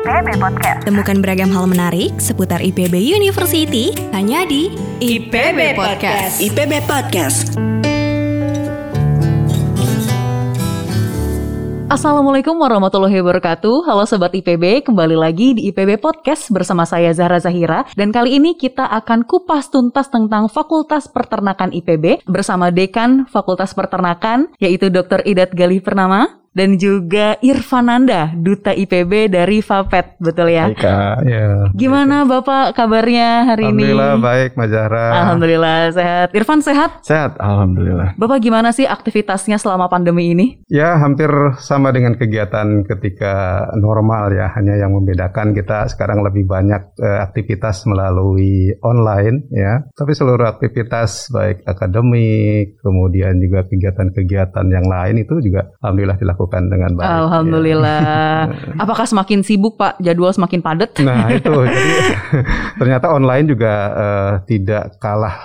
IPB Podcast. Temukan beragam hal menarik seputar IPB University hanya di IPB Podcast. IPB Podcast. Assalamualaikum warahmatullahi wabarakatuh. Halo sobat IPB, kembali lagi di IPB Podcast bersama saya Zahra Zahira dan kali ini kita akan kupas tuntas tentang Fakultas Peternakan IPB bersama Dekan Fakultas Peternakan yaitu Dr. Idat Galih Purnama dan juga Irfananda, Duta IPB dari Fapet, betul ya? Baik. Ya. Gimana Bapak kabarnya hari ini? Alhamdulillah baik, Mbak Zahra. Alhamdulillah sehat. Irfan sehat? Sehat, alhamdulillah. Bapak gimana sih aktivitasnya selama pandemi ini? Ya, hampir sama dengan kegiatan ketika normal ya, hanya yang membedakan kita sekarang lebih banyak eh, aktivitas melalui online ya. Tapi seluruh aktivitas baik akademik, kemudian juga kegiatan-kegiatan yang lain itu juga alhamdulillah dilakukan dengan baik. ya. Alhamdulillah. Apakah semakin sibuk Pak? Jadwal semakin padat? Nah itu jadi ternyata online juga eh, tidak kalah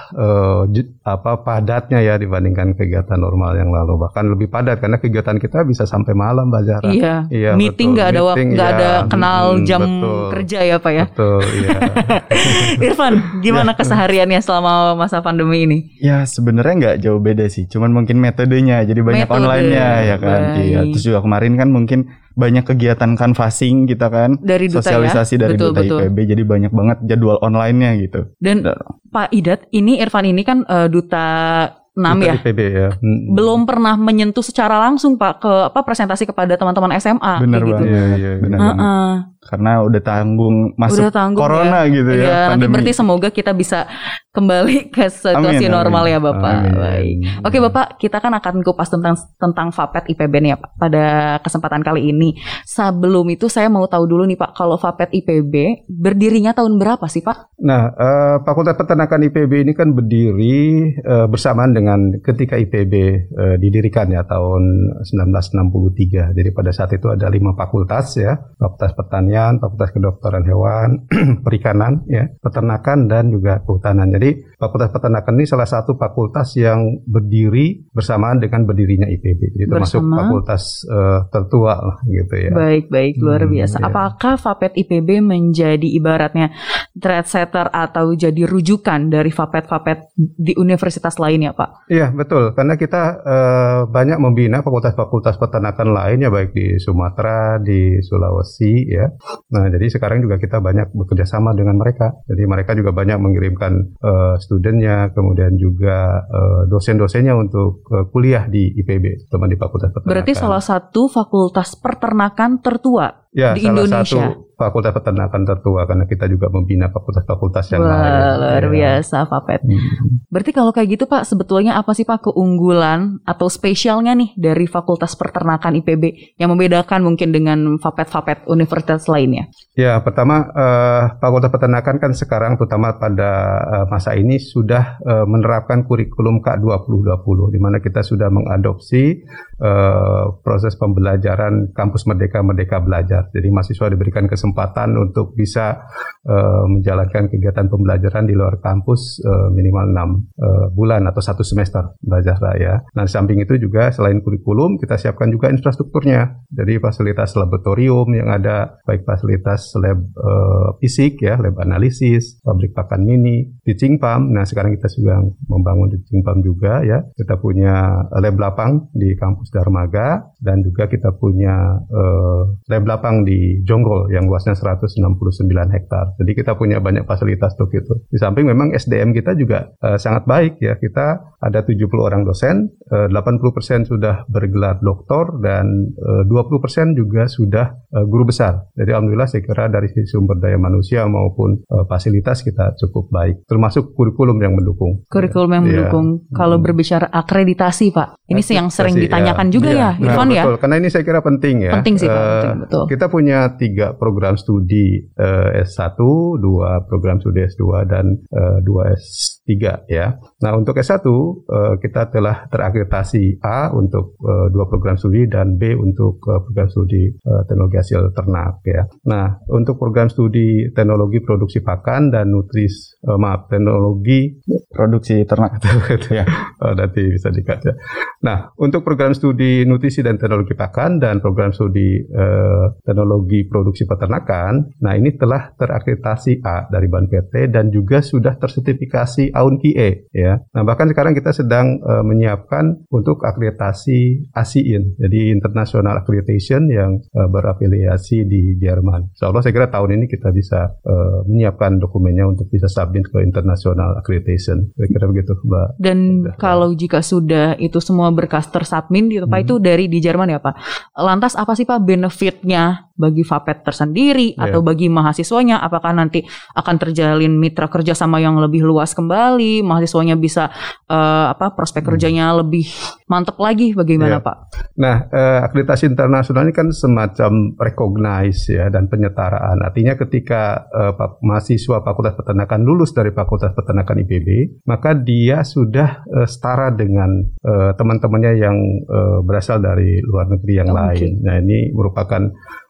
ju- apa padatnya ya dibandingkan kegiatan normal yang lalu bahkan lebih padat karena kegiatan kita bisa sampai malam Mbak Zahra. Iya. Iya, Meeting nggak ada waktu, nggak iya. ada kenal jam betul. kerja ya Pak ya. Betul, iya. Irfan, gimana kesehariannya selama masa pandemi ini? Ya sebenarnya nggak jauh beda sih, cuman mungkin metodenya jadi banyak Metode, online-nya ya kan. baik. Iya. Terus juga kemarin kan mungkin banyak kegiatan canvassing kita kan, Dari duta ya? sosialisasi dari Betul, duta betul. IPB, jadi banyak banget jadwal online-nya gitu. Dan Dan- Pak Idat, ini Irfan ini kan eh, duta 6 Duta ya. IPB ya. Mm. Belum pernah menyentuh secara langsung Pak ke apa presentasi kepada teman-teman SMA Bener kayak gitu. banget, Iya, iya, iya. bener Heeh. banget. Karena udah tanggung masuk Udah tanggung corona ya. gitu ya, nanti pandemi. berarti semoga kita bisa kembali ke situasi Amin, amin. normal ya Bapak. Amin. Baik. Oke Bapak, kita kan akan kupas tentang tentang Fapet IPB nih ya Pak pada kesempatan kali ini. Sebelum itu saya mau tahu dulu nih Pak, kalau Fapet IPB berdirinya tahun berapa sih Pak? Nah, eh, Fakultas Peternakan IPB ini kan berdiri eh, bersamaan dengan ketika IPB eh, didirikan ya tahun 1963. Jadi pada saat itu ada lima fakultas ya, Fakultas Pertanian, Fakultas Kedokteran Hewan, Perikanan, ya, Peternakan dan juga Kehutanan. Jadi Fakultas Peternakan ini salah satu fakultas yang berdiri bersamaan dengan berdirinya IPB. Jadi termasuk Bersama. fakultas eh, tertua lah gitu ya. Baik, baik, luar Hmm, biasa. iya. Apakah Fapet IPB menjadi ibaratnya trendsetter atau jadi rujukan dari Fapet-Fapet di universitas lainnya Pak? Iya betul, karena kita eh, banyak membina fakultas-fakultas peternakan lain ya baik di Sumatera, di Sulawesi ya. Nah jadi sekarang juga kita banyak bekerja sama dengan mereka. Jadi mereka juga banyak mengirimkan eh, studennya, kemudian juga eh, dosen-dosennya untuk eh, kuliah di IPB, teman di fakultas peternakan. Berarti salah satu fakultas peternakan tertua ya, di salah Indonesia. satu fakultas peternakan tertua karena kita juga membina fakultas-fakultas yang Wah, lain. luar Ya. biasa Fapet. Hmm. Berarti kalau kayak gitu Pak, sebetulnya apa sih Pak keunggulan atau spesialnya nih dari Fakultas Peternakan IPB yang membedakan mungkin dengan Fapet-Fapet universitas lainnya? Ya, pertama eh, Fakultas Peternakan kan sekarang terutama pada eh, masa ini sudah eh, menerapkan kurikulum K2020 di mana kita sudah mengadopsi eh, proses pembelajaran kampus Merdeka Merdeka Belajar. Jadi mahasiswa diberikan kesempatan untuk bisa eh, menjalankan kegiatan pembelajaran di luar kampus eh, minimal 6 bulan atau satu semester belajar ya. Nah, samping itu juga selain kurikulum kita siapkan juga infrastrukturnya. Jadi fasilitas laboratorium yang ada baik fasilitas lab eh, fisik ya, lab analisis, pabrik pakan mini, teaching farm. Nah, sekarang kita sedang membangun teaching farm juga ya. Kita punya lab lapang di kampus Darmaga dan juga kita punya eh, lab lapang di Jonggol yang luasnya 169 hektar. Jadi kita punya banyak fasilitas untuk itu. Di samping memang SDM kita juga eh, sangat baik ya. Kita ada 70 orang dosen, eh, 80% sudah bergelar doktor dan eh, 20% juga sudah eh, guru besar. Jadi alhamdulillah saya kira dari sisi sumber daya manusia maupun eh, fasilitas kita cukup baik. Termasuk kurikulum yang mendukung. Kurikulum yang Iya. mendukung. Kalau Hmm. berbicara akreditasi Pak, ini sih yang sering Akreditasi, ditanyakan ya. juga Iya. ya, Nah, Irfan ya? betul. Karena ini saya kira penting ya. Penting sih Pak, Eh, penting, betul. Kita punya tiga program studi eh, S1, dua program studi S2 dan eh, dua S3 ya. Nah, untuk S1 uh, kita telah terakreditasi A untuk uh, dua program studi dan B untuk uh, program studi teknologi hasil ternak ya. Nah, untuk program studi teknologi produksi pakan dan nutris maaf teknologi produksi ternak ya. oh, nanti bisa dikaca. Nah, untuk program studi nutrisi dan teknologi pakan dan program studi uh, teknologi produksi peternakan, nah ini telah terakreditasi A dari Ban PT dan juga sudah tersertifikasi AUNQIE ya. Nah, bahkan sekarang kita sedang uh, menyiapkan untuk akreditasi ASIIN, jadi International Accreditation yang uh, berafiliasi di Jerman. Insya Allah saya kira tahun ini kita bisa uh, menyiapkan dokumennya untuk bisa submit ke International Accreditation. Saya kira begitu, Mbak. Dan sudah. kalau jika sudah itu semua berkas tersubmit gitu Pak, hmm. itu dari di Jerman ya Pak. Lantas apa sih Pak benefitnya bagi Vapet tersendiri yeah. atau bagi mahasiswanya? Apakah nanti akan terjalin mitra kerja sama yang lebih luas kembali, mahasiswanya bisa uh, apa prospek hmm. kerjanya lebih mantap lagi bagaimana yeah. Pak? Nah, uh, akreditasi internasional ini kan semacam recognize ya dan penyetaraan. Artinya ketika uh, mahasiswa Fakultas Peternakan lulus dari Fakultas Peternakan IPB, maka dia sudah uh, setara dengan uh, teman-temannya yang uh, berasal dari luar negeri yang oh, lain. Okay. Nah, ini merupakan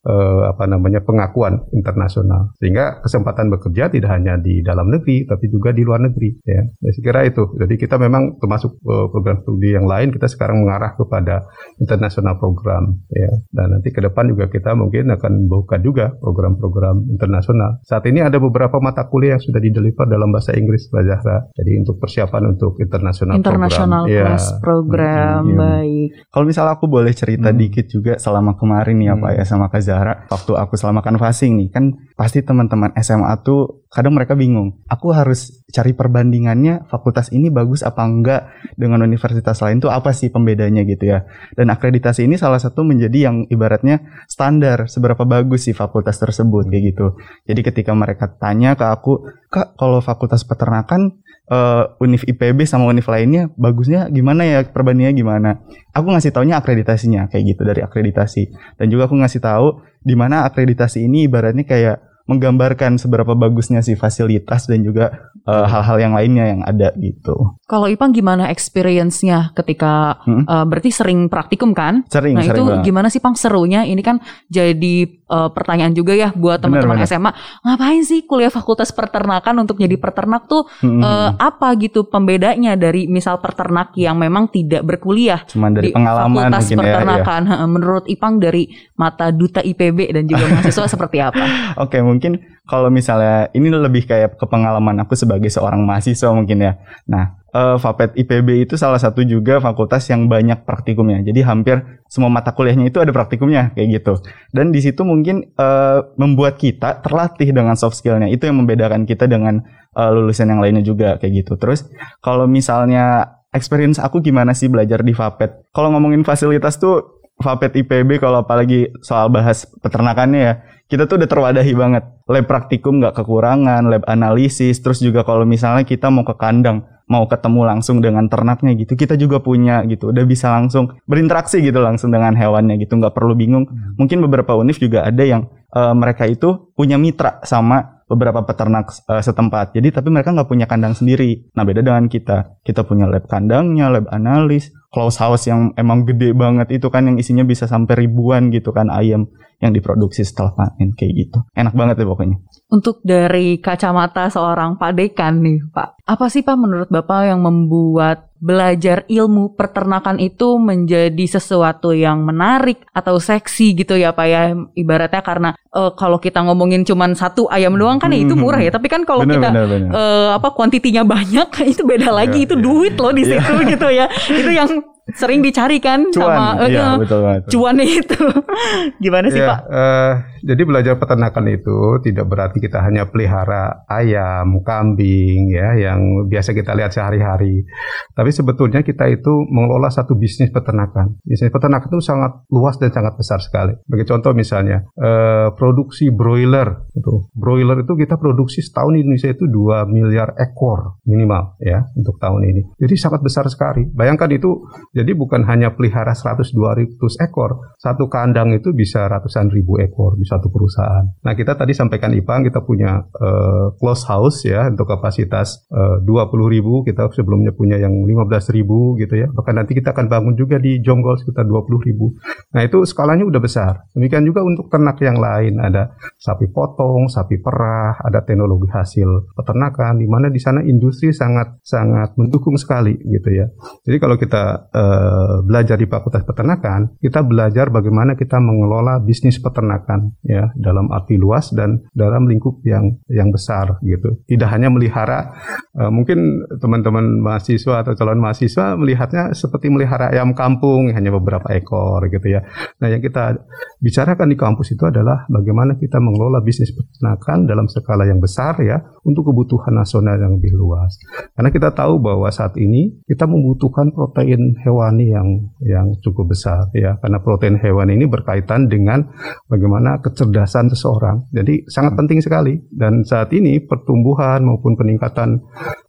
uh, apa namanya pengakuan internasional. Sehingga kesempatan bekerja tidak hanya di dalam negeri tapi juga di luar negeri ya. Saya kira itu. Jadi kita memang termasuk uh, program studi yang lain kita sekarang mengarah kepada internasional program ya. Dan nanti ke depan juga kita mungkin akan buka juga program-program internasional. Saat ini ada beberapa mata kuliah yang sudah dideliver dalam bahasa Inggris Mbak Zahra. Jadi untuk persiapan untuk internasional internasional program ya. program hmm, baik. Kalau misalnya aku boleh cerita hmm. dikit juga selama kemarin ya hmm. Pak ya sama Kak Zahra waktu aku selama canvassing nih kan pasti teman-teman SMA tuh kadang mereka bingung aku harus cari perbandingannya fakultas ini bagus apa enggak dengan universitas lain tuh apa sih pembedanya gitu ya. Dan akreditasi ini salah satu menjadi yang ibaratnya standar seberapa bagus sih fakultas tersebut kayak gitu. Jadi ketika mereka tanya ke aku kak kalau fakultas peternakan uh, univ IPB sama univ lainnya bagusnya gimana ya perbandingannya gimana? Aku ngasih taunya akreditasinya kayak gitu dari akreditasi. Dan juga aku ngasih tahu di mana akreditasi ini ibaratnya kayak menggambarkan seberapa bagusnya sih fasilitas dan juga uh, hal-hal yang lainnya yang ada gitu. Kalau Ipang gimana experience-nya ketika hmm? uh, berarti sering praktikum kan? Sering. Nah sering itu banget. gimana sih Pang serunya? Ini kan jadi uh, pertanyaan juga ya buat teman-teman SMA. Ngapain sih kuliah Fakultas Peternakan untuk jadi peternak tuh hmm. uh, apa gitu pembedanya dari misal peternak yang memang tidak berkuliah Cuma dari di pengalaman Fakultas Peternakan? Ya, ya. Menurut Ipang dari mata duta IPB dan juga mahasiswa seperti apa? Oke, okay, mungkin kalau misalnya ini lebih kayak ke pengalaman aku sebagai seorang mahasiswa mungkin ya. Nah, uh, Fapet IPB itu salah satu juga fakultas yang banyak praktikumnya. Jadi hampir semua mata kuliahnya itu ada praktikumnya kayak gitu. Dan di situ mungkin uh, membuat kita terlatih dengan soft skillnya. Itu yang membedakan kita dengan uh, lulusan yang lainnya juga kayak gitu. Terus kalau misalnya experience aku gimana sih belajar di Fapet? Kalau ngomongin fasilitas tuh Fapet IPB kalau apalagi soal bahas peternakannya ya kita tuh udah terwadahi banget. Lab praktikum nggak kekurangan, lab analisis, terus juga kalau misalnya kita mau ke kandang, mau ketemu langsung dengan ternaknya gitu, kita juga punya gitu, udah bisa langsung berinteraksi gitu langsung dengan hewannya gitu, nggak perlu bingung. Hmm. Mungkin beberapa univ juga ada yang uh, mereka itu punya mitra sama beberapa peternak uh, setempat. Jadi tapi mereka nggak punya kandang sendiri. Nah beda dengan kita. Kita punya lab kandangnya, lab analis, close house yang emang gede banget itu kan yang isinya bisa sampai ribuan gitu kan ayam yang diproduksi setelah panen kayak gitu. Enak banget deh pokoknya. Untuk dari kacamata seorang Pak Dekan nih Pak, apa sih Pak menurut Bapak yang membuat belajar ilmu peternakan itu menjadi sesuatu yang menarik atau seksi gitu ya Pak ya ibaratnya karena uh, kalau kita ngomongin cuman satu ayam doang kan ya itu murah ya tapi kan kalau kita bener, bener. Uh, apa kuantitinya banyak itu beda lagi ya, itu ya. duit loh di situ gitu ya itu yang sering dicari kan cuan, sama iya, uh, betul, betul. cuan itu. Gimana sih, ya, Pak? Uh, jadi belajar peternakan itu tidak berarti kita hanya pelihara ayam, kambing ya yang biasa kita lihat sehari-hari. Tapi sebetulnya kita itu mengelola satu bisnis peternakan. Bisnis peternakan itu sangat luas dan sangat besar sekali. Bagi contoh misalnya uh, produksi broiler itu. Broiler itu kita produksi setahun di Indonesia itu 2 miliar ekor minimal ya untuk tahun ini. Jadi sangat besar sekali. Bayangkan itu Jadi bukan hanya pelihara 100 200 ekor, satu kandang itu bisa ratusan ribu ekor di satu perusahaan. Nah, kita tadi sampaikan Ipang kita punya uh, close house ya untuk kapasitas uh, 20 ribu, kita sebelumnya punya yang 15 ribu gitu ya. Bahkan nanti kita akan bangun juga di Jonggol sekitar 20 ribu. Nah, itu skalanya udah besar. Demikian juga untuk ternak yang lain, ada sapi potong, sapi perah, ada teknologi hasil peternakan di mana di sana industri sangat sangat mendukung sekali gitu ya. Jadi kalau kita uh, belajar di Fakultas Peternakan, kita belajar bagaimana kita mengelola bisnis peternakan ya dalam arti luas dan dalam lingkup yang yang besar gitu. Tidak hanya melihara uh, mungkin teman-teman mahasiswa atau calon mahasiswa melihatnya seperti melihara ayam kampung hanya beberapa ekor gitu ya. Nah, yang kita bicarakan di kampus itu adalah bagaimana kita mengelola bisnis peternakan dalam skala yang besar ya untuk kebutuhan nasional yang lebih luas. Karena kita tahu bahwa saat ini kita membutuhkan protein hewani yang yang cukup besar ya karena protein hewan ini berkaitan dengan bagaimana kecerdasan seseorang. Jadi sangat penting sekali dan saat ini pertumbuhan maupun peningkatan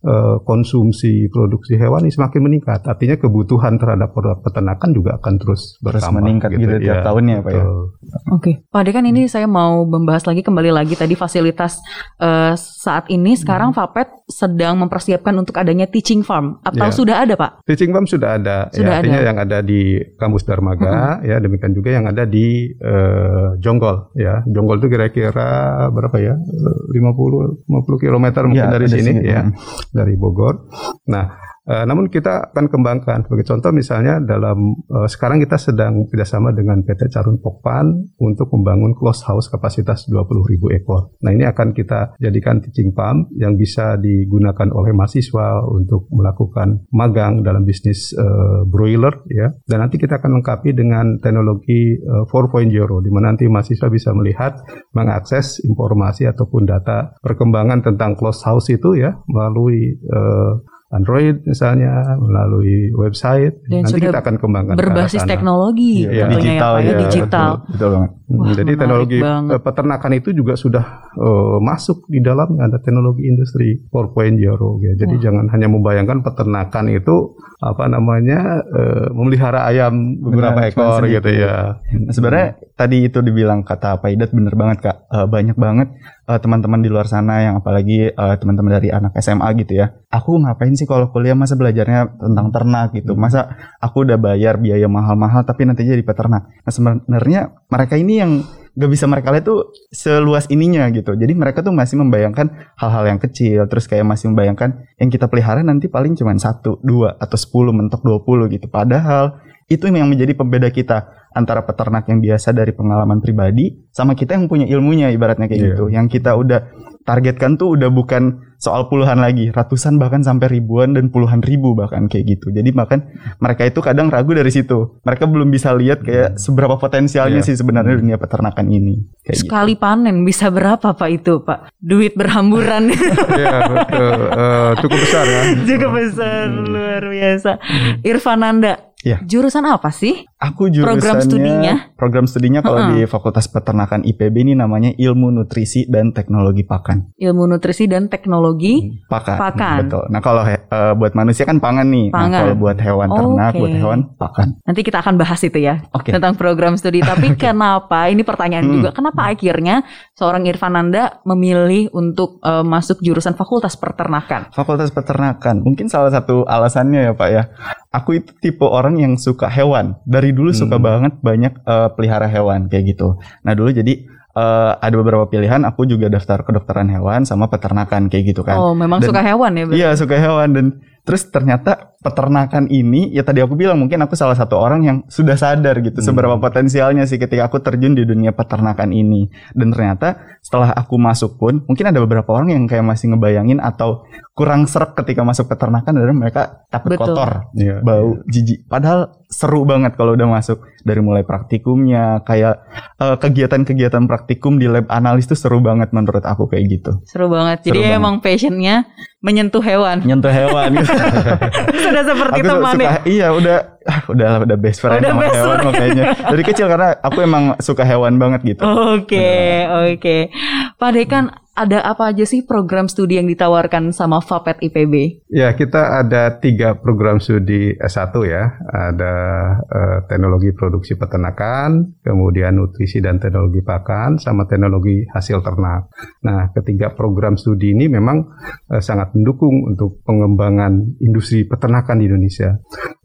uh, konsumsi produksi hewan ini semakin meningkat. Artinya kebutuhan terhadap produk peternakan juga akan terus bertambah meningkat gitu, gitu tiap ya, tahunnya Pak ya. Oke, Pak Ade kan ini saya mau membahas lagi kembali lagi tadi fasilitas uh, saat ini sekarang hmm. Fapet sedang mempersiapkan untuk adanya teaching farm atau ya. sudah ada Pak? Teaching farm sudah ada. Ya, sudah ya, artinya ada. yang ada di kampus Darmaga hmm. ya demikian juga yang ada di uh, Jonggol ya. Jonggol itu kira-kira berapa ya? 50 50 km mungkin ya, dari sini, sini ya. Hmm. Dari Bogor. Nah, Uh, namun kita akan kembangkan. Sebagai contoh misalnya dalam uh, sekarang kita sedang kerjasama dengan PT Carun Pokpan untuk membangun close house kapasitas 20.000 ekor. Nah ini akan kita jadikan teaching farm yang bisa digunakan oleh mahasiswa untuk melakukan magang dalam bisnis uh, broiler ya. Dan nanti kita akan lengkapi dengan teknologi uh, 4.0 di mana nanti mahasiswa bisa melihat, mengakses informasi ataupun data perkembangan tentang close house itu ya melalui uh, Android misalnya melalui website. Dan nanti kita akan kembangkan berbasis teknologi ya, digital ya, ya, ya. digital. Betul, betul banget. Hmm, Wah, jadi teknologi banget. Eh, peternakan itu juga sudah uh, masuk di dalamnya. Ada teknologi industri 4.0 ya jadi Wah. jangan hanya membayangkan peternakan itu apa namanya uh, memelihara ayam beberapa Benar, ekor gitu ya. Nah, sebenarnya tadi itu dibilang kata Pak Idat bener banget kak uh, banyak banget uh, teman-teman di luar sana yang apalagi uh, teman-teman dari anak SMA gitu ya. Aku ngapain sih kalau kuliah masa belajarnya tentang ternak gitu. Hmm. Masa aku udah bayar biaya mahal-mahal tapi nanti jadi peternak. Nah sebenarnya mereka ini yang gak bisa mereka lihat tuh seluas ininya gitu. Jadi mereka tuh masih membayangkan hal-hal yang kecil, terus kayak masih membayangkan yang kita pelihara nanti paling cuma satu, dua, atau sepuluh, mentok dua puluh gitu. Padahal itu yang menjadi pembeda kita antara peternak yang biasa dari pengalaman pribadi sama kita yang punya ilmunya ibaratnya kayak yeah. gitu. Yang kita udah targetkan tuh udah bukan soal puluhan lagi, ratusan bahkan sampai ribuan dan puluhan ribu bahkan kayak gitu. Jadi bahkan mereka itu kadang ragu dari situ. Mereka belum bisa lihat kayak seberapa potensialnya yeah. sih sebenarnya dunia peternakan ini. Kayak Sekali gitu. panen bisa berapa Pak itu Pak? Duit berhamburan. Iya betul. Uh, cukup besar ya. Cukup besar hmm. luar biasa. Irfananda Ya. Jurusan apa sih? Aku jurusannya program studinya. Program studinya kalau uh -uh. di Fakultas Peternakan IPB ini namanya Ilmu Nutrisi dan Teknologi Pakan. Ilmu Nutrisi dan Teknologi hmm, Pakan. Pakan. Betul. Nah, kalau uh, buat manusia kan pangan nih. Nah, pangan. Nah, kalau buat hewan ternak, okay. buat hewan pakan. Nanti kita akan bahas itu ya. Okay. Tentang program studi. Tapi okay. kenapa? Ini pertanyaan hmm. juga. Kenapa akhirnya seorang Irfananda memilih untuk uh, masuk jurusan Fakultas Peternakan? Fakultas Peternakan. Mungkin salah satu alasannya ya, Pak ya aku itu tipe orang yang suka hewan. Dari dulu hmm. suka banget banyak uh, pelihara hewan kayak gitu. Nah dulu jadi uh, ada beberapa pilihan. Aku juga daftar kedokteran hewan sama peternakan kayak gitu kan. Oh memang dan, suka hewan ya? Berarti? Iya suka hewan dan terus ternyata peternakan ini ya tadi aku bilang mungkin aku salah satu orang yang sudah sadar gitu hmm. seberapa potensialnya sih ketika aku terjun di dunia peternakan ini dan ternyata setelah aku masuk pun mungkin ada beberapa orang yang kayak masih ngebayangin atau kurang serak ketika masuk peternakan adalah mereka takut Betul. kotor, yeah, bau, yeah. jijik. Padahal seru banget kalau udah masuk dari mulai praktikumnya, kayak kegiatan kegiatan-kegiatan praktikum di lab analis tuh seru banget menurut aku kayak gitu. Seru banget. Jadi seru emang banget. passionnya menyentuh hewan. Menyentuh hewan. gitu. Sudah seperti aku teman suka, Iya, udah ah, udah udah best friend udah sama best hewan friend. kayaknya. Dari kecil karena aku emang suka hewan banget gitu. Oke, okay, oke. Okay. Pak Dekan ada apa aja sih program studi yang ditawarkan sama Fapet IPB? Ya, kita ada tiga program studi S1 ya. Ada uh, teknologi produksi peternakan, kemudian nutrisi dan teknologi pakan, sama teknologi hasil ternak. Nah, ketiga program studi ini memang uh, sangat mendukung untuk pengembangan industri peternakan di Indonesia.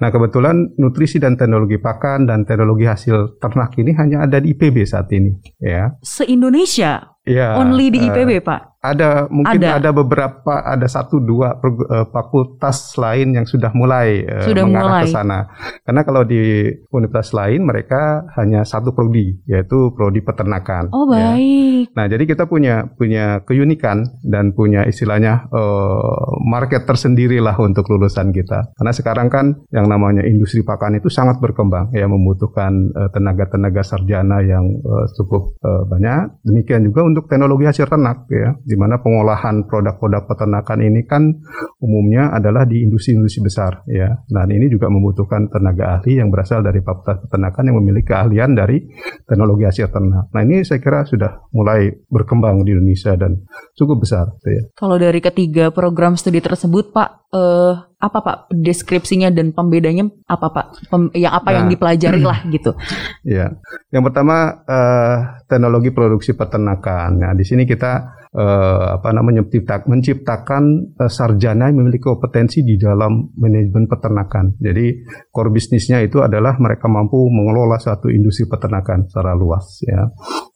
Nah, kebetulan nutrisi dan teknologi pakan dan teknologi hasil ternak ini hanya ada di IPB saat ini, ya. Se-Indonesia? Ya, Only di IPB, uh, Pak? Ada mungkin ada. ada beberapa ada satu dua uh, fakultas lain yang sudah mulai uh, sudah mengarah mulai. ke sana. Karena kalau di universitas lain mereka hanya satu prodi yaitu prodi peternakan. Oh ya. baik. Ya. Nah jadi kita punya punya keunikan dan punya istilahnya uh, market tersendiri lah untuk lulusan kita. Karena sekarang kan yang namanya industri pakan itu sangat berkembang ya membutuhkan tenaga-tenaga sarjana yang uh, cukup uh, banyak. Demikian juga untuk teknologi hasil ternak ya di mana pengolahan produk-produk peternakan ini kan umumnya adalah di industri-industri besar ya. Nah, ini juga membutuhkan tenaga ahli yang berasal dari fakultas peternakan yang memiliki keahlian dari teknologi hasil ternak. Nah, ini saya kira sudah mulai berkembang di Indonesia dan cukup besar ya. Kalau dari ketiga program studi tersebut, Pak, eh, apa Pak deskripsinya dan pembedanya apa Pak? Pem, yang apa nah, yang dipelajari lah gitu. Ya, yang pertama eh, teknologi produksi peternakan. Nah, di sini kita uh, apa namanya menciptakan, menciptakan uh, sarjana yang memiliki kompetensi di dalam manajemen peternakan. Jadi core bisnisnya itu adalah mereka mampu mengelola satu industri peternakan secara luas ya.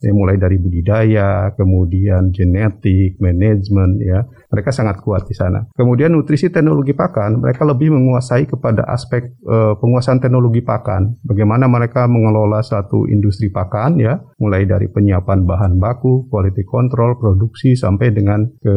Ya mulai dari budidaya, kemudian genetik, manajemen ya. Mereka sangat kuat di sana. Kemudian nutrisi teknologi pakan, mereka lebih menguasai kepada aspek uh, penguasaan teknologi pakan. Bagaimana mereka mengelola satu industri pakan ya, mulai dari penyiapan bahan baku, quality control, produksi sampai dengan ke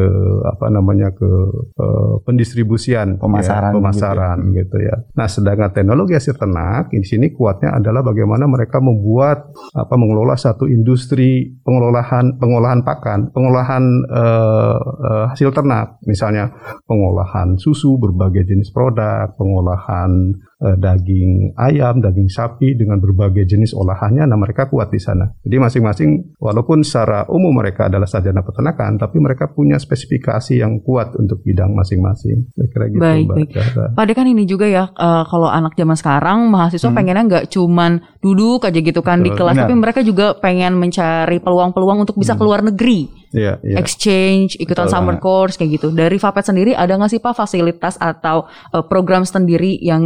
apa namanya ke uh, pendistribusian pemasaran ya, pemasaran gitu ya. gitu ya. Nah, sedangkan teknologi hasil ternak di sini kuatnya adalah bagaimana mereka membuat apa mengelola satu industri pengolahan pengolahan pakan, pengolahan uh, uh, hasil ternak, misalnya. Pengolahan susu berbagai jenis produk, pengolahan daging ayam, daging sapi dengan berbagai jenis olahannya, nah mereka kuat di sana. Jadi masing-masing walaupun secara umum mereka adalah sarjana peternakan, tapi mereka punya spesifikasi yang kuat untuk bidang masing-masing. Saya kira gitu, baik, Mbak. Baik. Pada kan ini juga ya, uh, kalau anak zaman sekarang mahasiswa hmm. pengennya nggak cuman duduk aja gitu kan Betul. di kelas, Benar. tapi mereka juga pengen mencari peluang-peluang untuk bisa hmm. keluar negeri yeah, yeah. exchange, ikutan Betul, summer nah. course kayak gitu. Dari Fapet sendiri ada nggak sih Pak fasilitas atau uh, program sendiri yang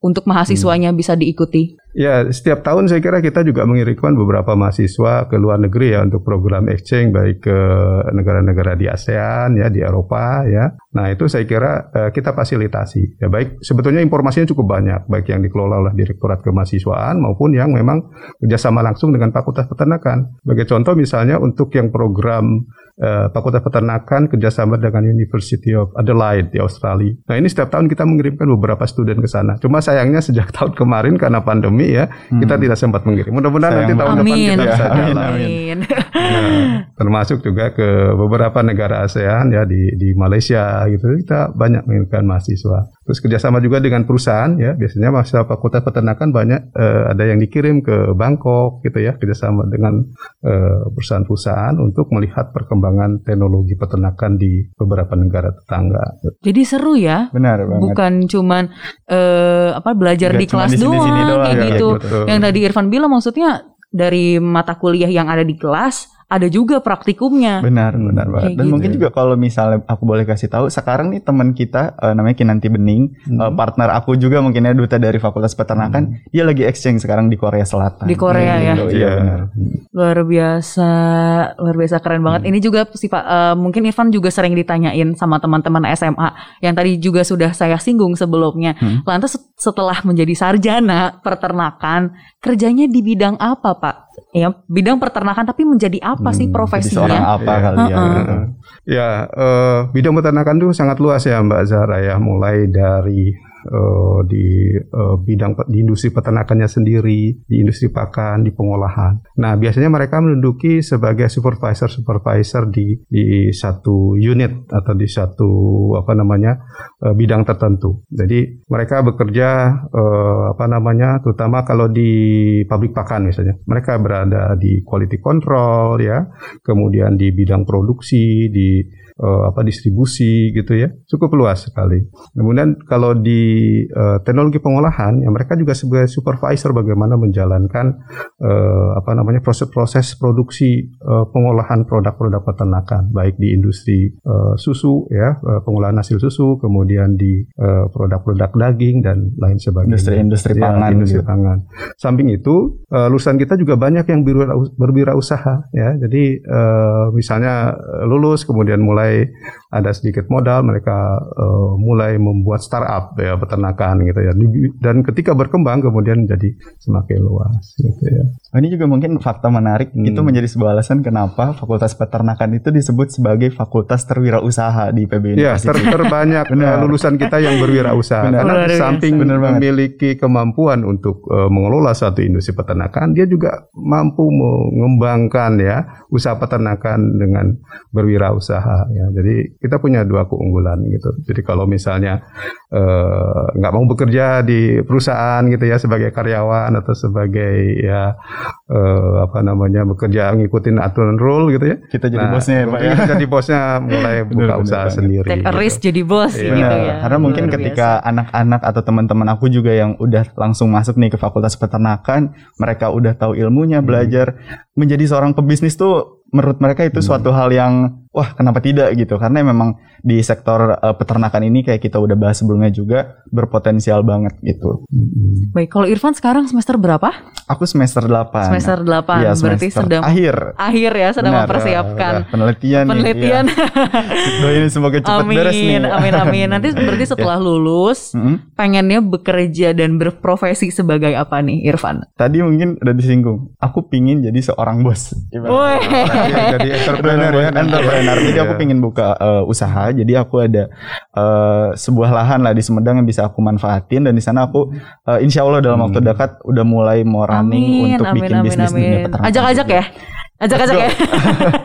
untuk mahasiswanya hmm. bisa diikuti? Ya, setiap tahun saya kira kita juga mengirimkan beberapa mahasiswa ke luar negeri ya untuk program exchange baik ke negara-negara di ASEAN ya, di Eropa ya. Nah, itu saya kira uh, kita fasilitasi. Ya baik sebetulnya informasinya cukup banyak baik yang dikelola oleh Direktorat Kemahasiswaan maupun yang memang kerjasama langsung dengan Fakultas Peternakan. Sebagai contoh misalnya untuk yang program uh, Fakultas Peternakan kerjasama dengan University of Adelaide di Australia. Nah ini setiap tahun kita mengirimkan beberapa student ke sana. Cuma sayangnya sejak tahun kemarin karena pandemi ya hmm. kita tidak sempat mengirim. Mudah-mudahan nanti tahun amin. depan kita bisa ya, jalan. Amin. Nah, termasuk juga ke beberapa negara ASEAN ya di di Malaysia gitu kita banyak mengirimkan mahasiswa. Terus kerjasama juga dengan perusahaan ya biasanya mahasiswa Fakultas Peternakan banyak uh, ada yang dikirim ke Bangkok gitu ya kerjasama dengan uh, perusahaan-perusahaan untuk melihat perkembangan perkembangan teknologi peternakan di beberapa negara tetangga. Jadi seru ya? Benar banget. Bukan cuman uh, apa belajar Gak di kelas di doang, doang kayak ya, gitu. gitu. Yang tadi Irfan bilang maksudnya dari mata kuliah yang ada di kelas ada juga praktikumnya. Benar, benar banget. Dan gitu. mungkin juga kalau misalnya aku boleh kasih tahu, sekarang nih teman kita uh, namanya Kinanti Bening, hmm. uh, partner aku juga mungkin ya duta dari Fakultas Peternakan, hmm. dia lagi exchange sekarang di Korea Selatan. Di Korea hmm, ya. Iya, iya benar. Luar biasa, luar biasa keren banget. Hmm. Ini juga sih Pak, uh, mungkin Ivan juga sering ditanyain sama teman-teman SMA yang tadi juga sudah saya singgung sebelumnya. Hmm. Lantas setelah menjadi sarjana peternakan, kerjanya di bidang apa, Pak? ya bidang peternakan tapi menjadi apa hmm, sih profesinya? Jadi seorang apa kali ya? Uh -uh. Ya, uh, bidang peternakan itu sangat luas ya Mbak Zahra ya, mulai dari uh, di uh, bidang di industri peternakannya sendiri, di industri pakan, di pengolahan. Nah, biasanya mereka menduduki sebagai supervisor-supervisor di di satu unit atau di satu apa namanya uh, bidang tertentu. Jadi mereka bekerja uh, apa namanya, terutama kalau di pabrik pakan misalnya, mereka berada di quality control ya, kemudian di bidang produksi, di uh, apa distribusi gitu ya cukup luas sekali. Kemudian kalau di uh, teknologi pengolahan ya mereka juga sebagai supervisor bagaimana menjalankan uh, apa namanya proses-proses produksi uh, pengolahan produk-produk peternakan baik di industri uh, susu ya uh, pengolahan hasil susu kemudian di uh, produk-produk daging dan lain sebagainya. Industri-industri ya, pangan. Industri gitu. pangan. Samping itu uh, lulusan kita juga banyak yang berwirausaha ya. Jadi uh, misalnya lulus kemudian mulai mulai ada sedikit modal, mereka uh, mulai membuat startup ya peternakan gitu ya. Dan ketika berkembang kemudian jadi semakin luas gitu ya. Oh, ini juga mungkin fakta menarik hmm. itu menjadi sebuah alasan kenapa Fakultas Peternakan itu disebut sebagai fakultas terwirausaha di PB Ya, ter terbanyak eh, lulusan kita yang berwirausaha benar. karena di samping benar memiliki kemampuan untuk uh, mengelola satu industri peternakan, dia juga mampu mengembangkan ya usaha peternakan dengan berwirausaha ya. Jadi kita punya dua keunggulan gitu. Jadi kalau misalnya eh, nggak uh, mau bekerja di perusahaan gitu ya sebagai karyawan atau sebagai ya uh, apa namanya bekerja ngikutin aturan rule gitu ya. Kita jadi nah, bosnya ya Pak ya. jadi bosnya mulai buka bener, usaha bener, sendiri. Take a risk gitu. jadi bos iya. gitu ya. Karena mungkin ketika anak-anak atau teman-teman aku juga yang udah langsung masuk nih ke fakultas peternakan, mereka udah tahu ilmunya, hmm. belajar menjadi seorang pebisnis tuh menurut mereka itu hmm. suatu hal yang wah kenapa tidak gitu karena memang di sektor uh, peternakan ini kayak kita udah bahas sebelumnya juga berpotensial banget gitu. Baik, kalau Irfan sekarang semester berapa? Aku semester 8. Semester 8. Ya, berarti sedang akhir. Akhir ya, sedang Benar, mempersiapkan ya, penelitian penelitian. Nih, ya. Doain semoga cepat amin, beres nih. Amin amin. Nanti berarti setelah ya. lulus hmm? pengennya bekerja dan berprofesi sebagai apa nih Irfan? Tadi mungkin udah disinggung. Aku pingin jadi seorang bos. Woi. jadi entrepreneur ya. Entrepreneur benar. Jadi aku iya. pengen buka uh, usaha. Jadi aku ada uh, sebuah lahan lah di Sumedang yang bisa aku manfaatin dan di sana aku uh, insya Allah dalam hmm. waktu dekat udah mulai mau running amin, untuk amin, bikin amin, bisnis amin. dunia peternakan. Ajak-ajak ya. Ajak-ajak ya.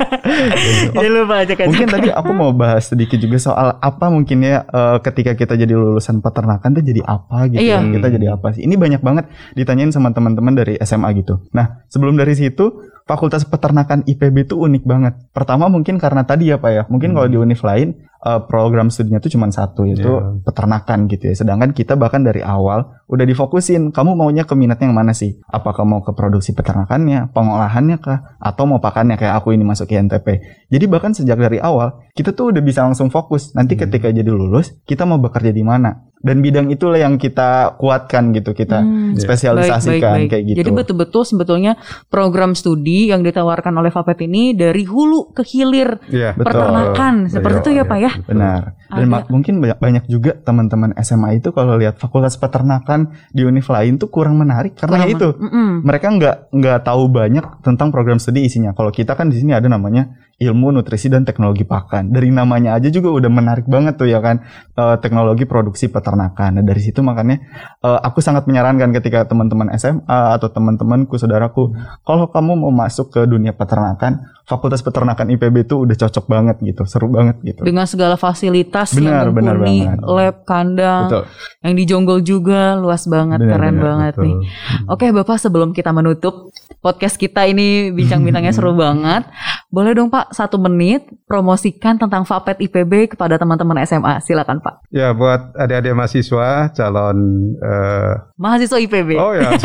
Jangan lupa ajak-ajak. Mungkin tadi aku mau bahas sedikit juga soal apa mungkin ya uh, ketika kita jadi lulusan peternakan tuh jadi apa gitu. Iya. Kita jadi apa sih? Ini banyak banget ditanyain sama teman-teman dari SMA gitu. Nah, sebelum dari situ Fakultas Peternakan IPB itu unik banget. Pertama mungkin karena tadi ya Pak ya, mungkin hmm. kalau di univ lain uh, program studinya itu cuma satu yaitu yeah. peternakan gitu ya. Sedangkan kita bahkan dari awal udah difokusin, kamu maunya ke minatnya yang mana sih? Apakah mau ke produksi peternakannya, pengolahannya kah, atau mau pakannya kayak aku ini masuk ke NTP. Jadi bahkan sejak dari awal kita tuh udah bisa langsung fokus. Nanti hmm. ketika jadi lulus, kita mau bekerja di mana? Dan bidang itulah yang kita kuatkan gitu kita hmm. spesialisasikan baik, baik, baik. kayak gitu. Jadi betul-betul sebetulnya program studi yang ditawarkan oleh Fapet ini dari hulu ke hilir yeah. peternakan betul. seperti itu ya Pak ya. Benar. Dan mungkin banyak, banyak juga teman-teman SMA itu kalau lihat fakultas peternakan di univ lain tuh kurang menarik karena kurang itu mm -mm. mereka nggak nggak tahu banyak tentang program studi isinya. Kalau kita kan di sini ada namanya ilmu nutrisi dan teknologi pakan. Dari namanya aja juga udah menarik banget tuh ya kan uh, teknologi produksi peternakan. Nah dari situ makanya uh, aku sangat menyarankan ketika teman-teman SMA atau teman-temanku saudaraku kalau kamu mau masuk ke dunia peternakan, Fakultas Peternakan IPB itu udah cocok banget gitu, seru banget gitu. Dengan segala fasilitas benar, yang mumpuni, lab, kandang, betul. yang di Jonggol juga luas banget, benar, keren benar, banget betul. nih. Oke Bapak sebelum kita menutup podcast kita ini bincang-bintangnya seru banget, boleh dong Pak satu menit promosikan tentang Fapet IPB kepada teman-teman SMA, silakan Pak. Ya buat adik-adik mahasiswa calon uh... mahasiswa IPB. Oh ya.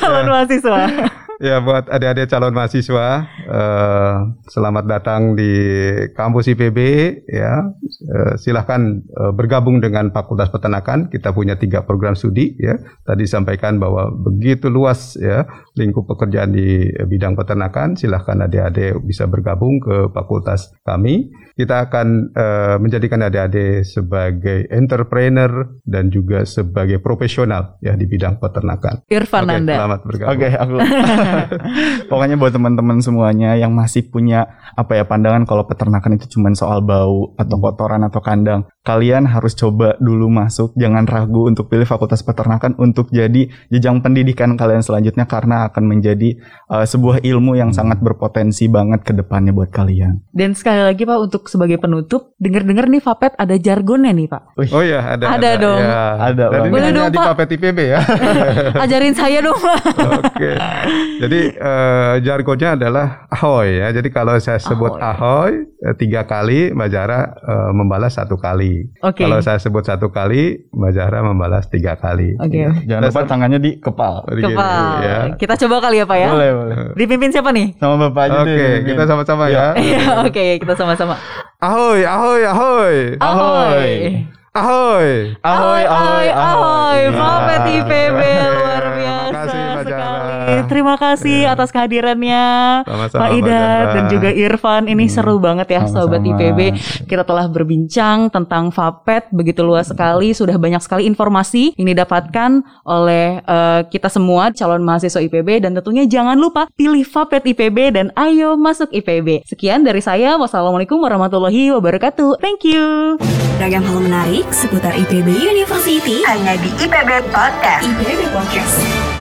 calon ya. mahasiswa. Ya buat adik-adik calon mahasiswa, uh, selamat datang di kampus IPB. Ya, uh, silahkan uh, bergabung dengan Fakultas Peternakan. Kita punya tiga program studi. Ya, tadi sampaikan bahwa begitu luas ya lingkup pekerjaan di bidang peternakan. Silahkan adik-adik bisa bergabung ke fakultas kami. Kita akan uh, menjadikan adik-adik sebagai entrepreneur dan juga sebagai profesional ya di bidang peternakan. Irfan okay, Anda. Selamat bergabung. Oke, okay, aku. Pokoknya buat teman-teman semuanya yang masih punya apa ya pandangan kalau peternakan itu cuma soal bau atau kotoran atau kandang, kalian harus coba dulu masuk, jangan ragu untuk pilih Fakultas Peternakan untuk jadi jenjang pendidikan kalian selanjutnya karena akan menjadi uh, sebuah ilmu yang Hmm. sangat berpotensi banget ke depannya buat kalian. Dan sekali lagi Pak untuk sebagai penutup, denger-denger nih Fapet ada jargonnya nih Pak. Oh iya ada. Ada dong. Ya. Ada, Dan ini Boleh dong, di Pak. Papet IPB ya. Ajarin saya dong Pak. Oke. Jadi eh, jargonnya adalah ahoy ya. Jadi kalau saya sebut ahoy, eh, tiga kali, Mbak Jara eh, membalas satu kali. Oke. Kalau saya sebut satu kali, Mbak Jara membalas tiga kali. Oke. Jangan lupa tangannya di kepal. Kepal. ya. Kita coba kali ya Pak ya. Boleh, boleh. Dipimpin siapa nih? Sama Bapak aja Oke, deh. dipimpin. kita sama-sama ya. Iya, oke, kita sama-sama. Ahoy, ahoy, ahoy. Ahoy. Ahoy. Ahoy, ahoy, ahoy. Fapet Nah. IPB Terima kasih atas kehadirannya Sama-sama, Pak Ida dan juga Irfan. Ini seru banget ya Sobat Sama-sama. IPB. Kita telah berbincang tentang Fapet begitu luas sekali, sudah banyak sekali informasi yang didapatkan oleh eh, kita semua calon mahasiswa IPB dan tentunya jangan lupa pilih Fapet IPB dan ayo masuk IPB. Sekian dari saya. Wassalamualaikum warahmatullahi wabarakatuh. Thank you. Ragam hal menarik seputar IPB University hanya di IPB Podcast. IPB Podcast.